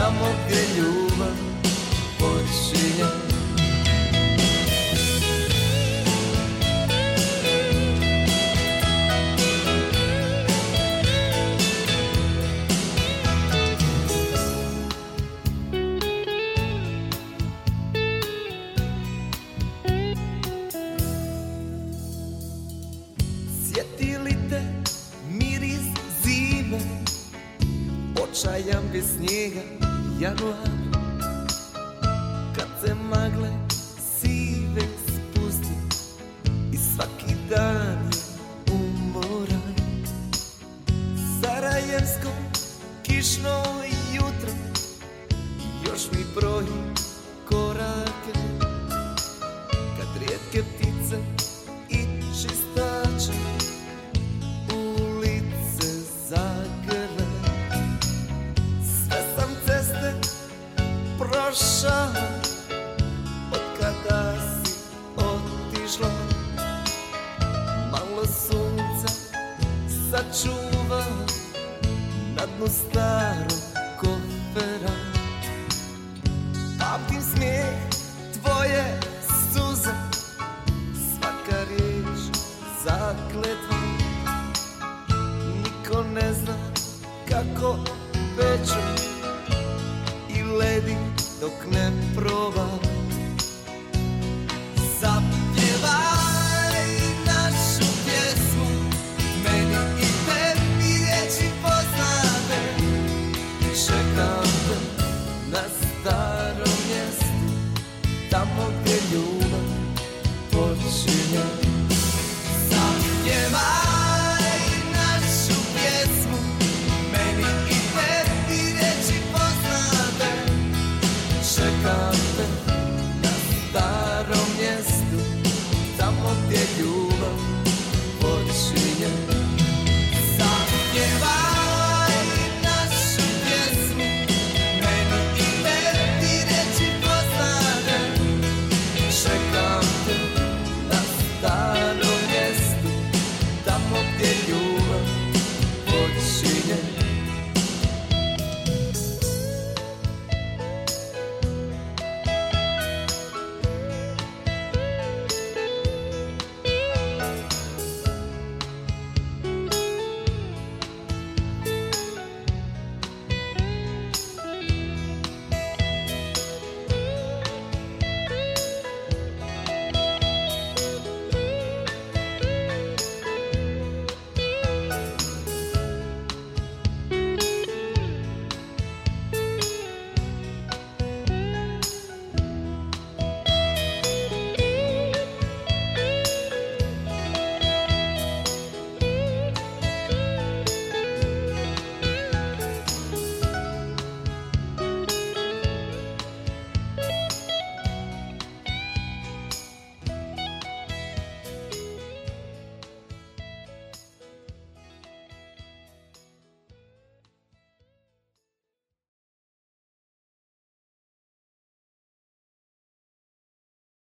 Tamo gdje ljubav počinje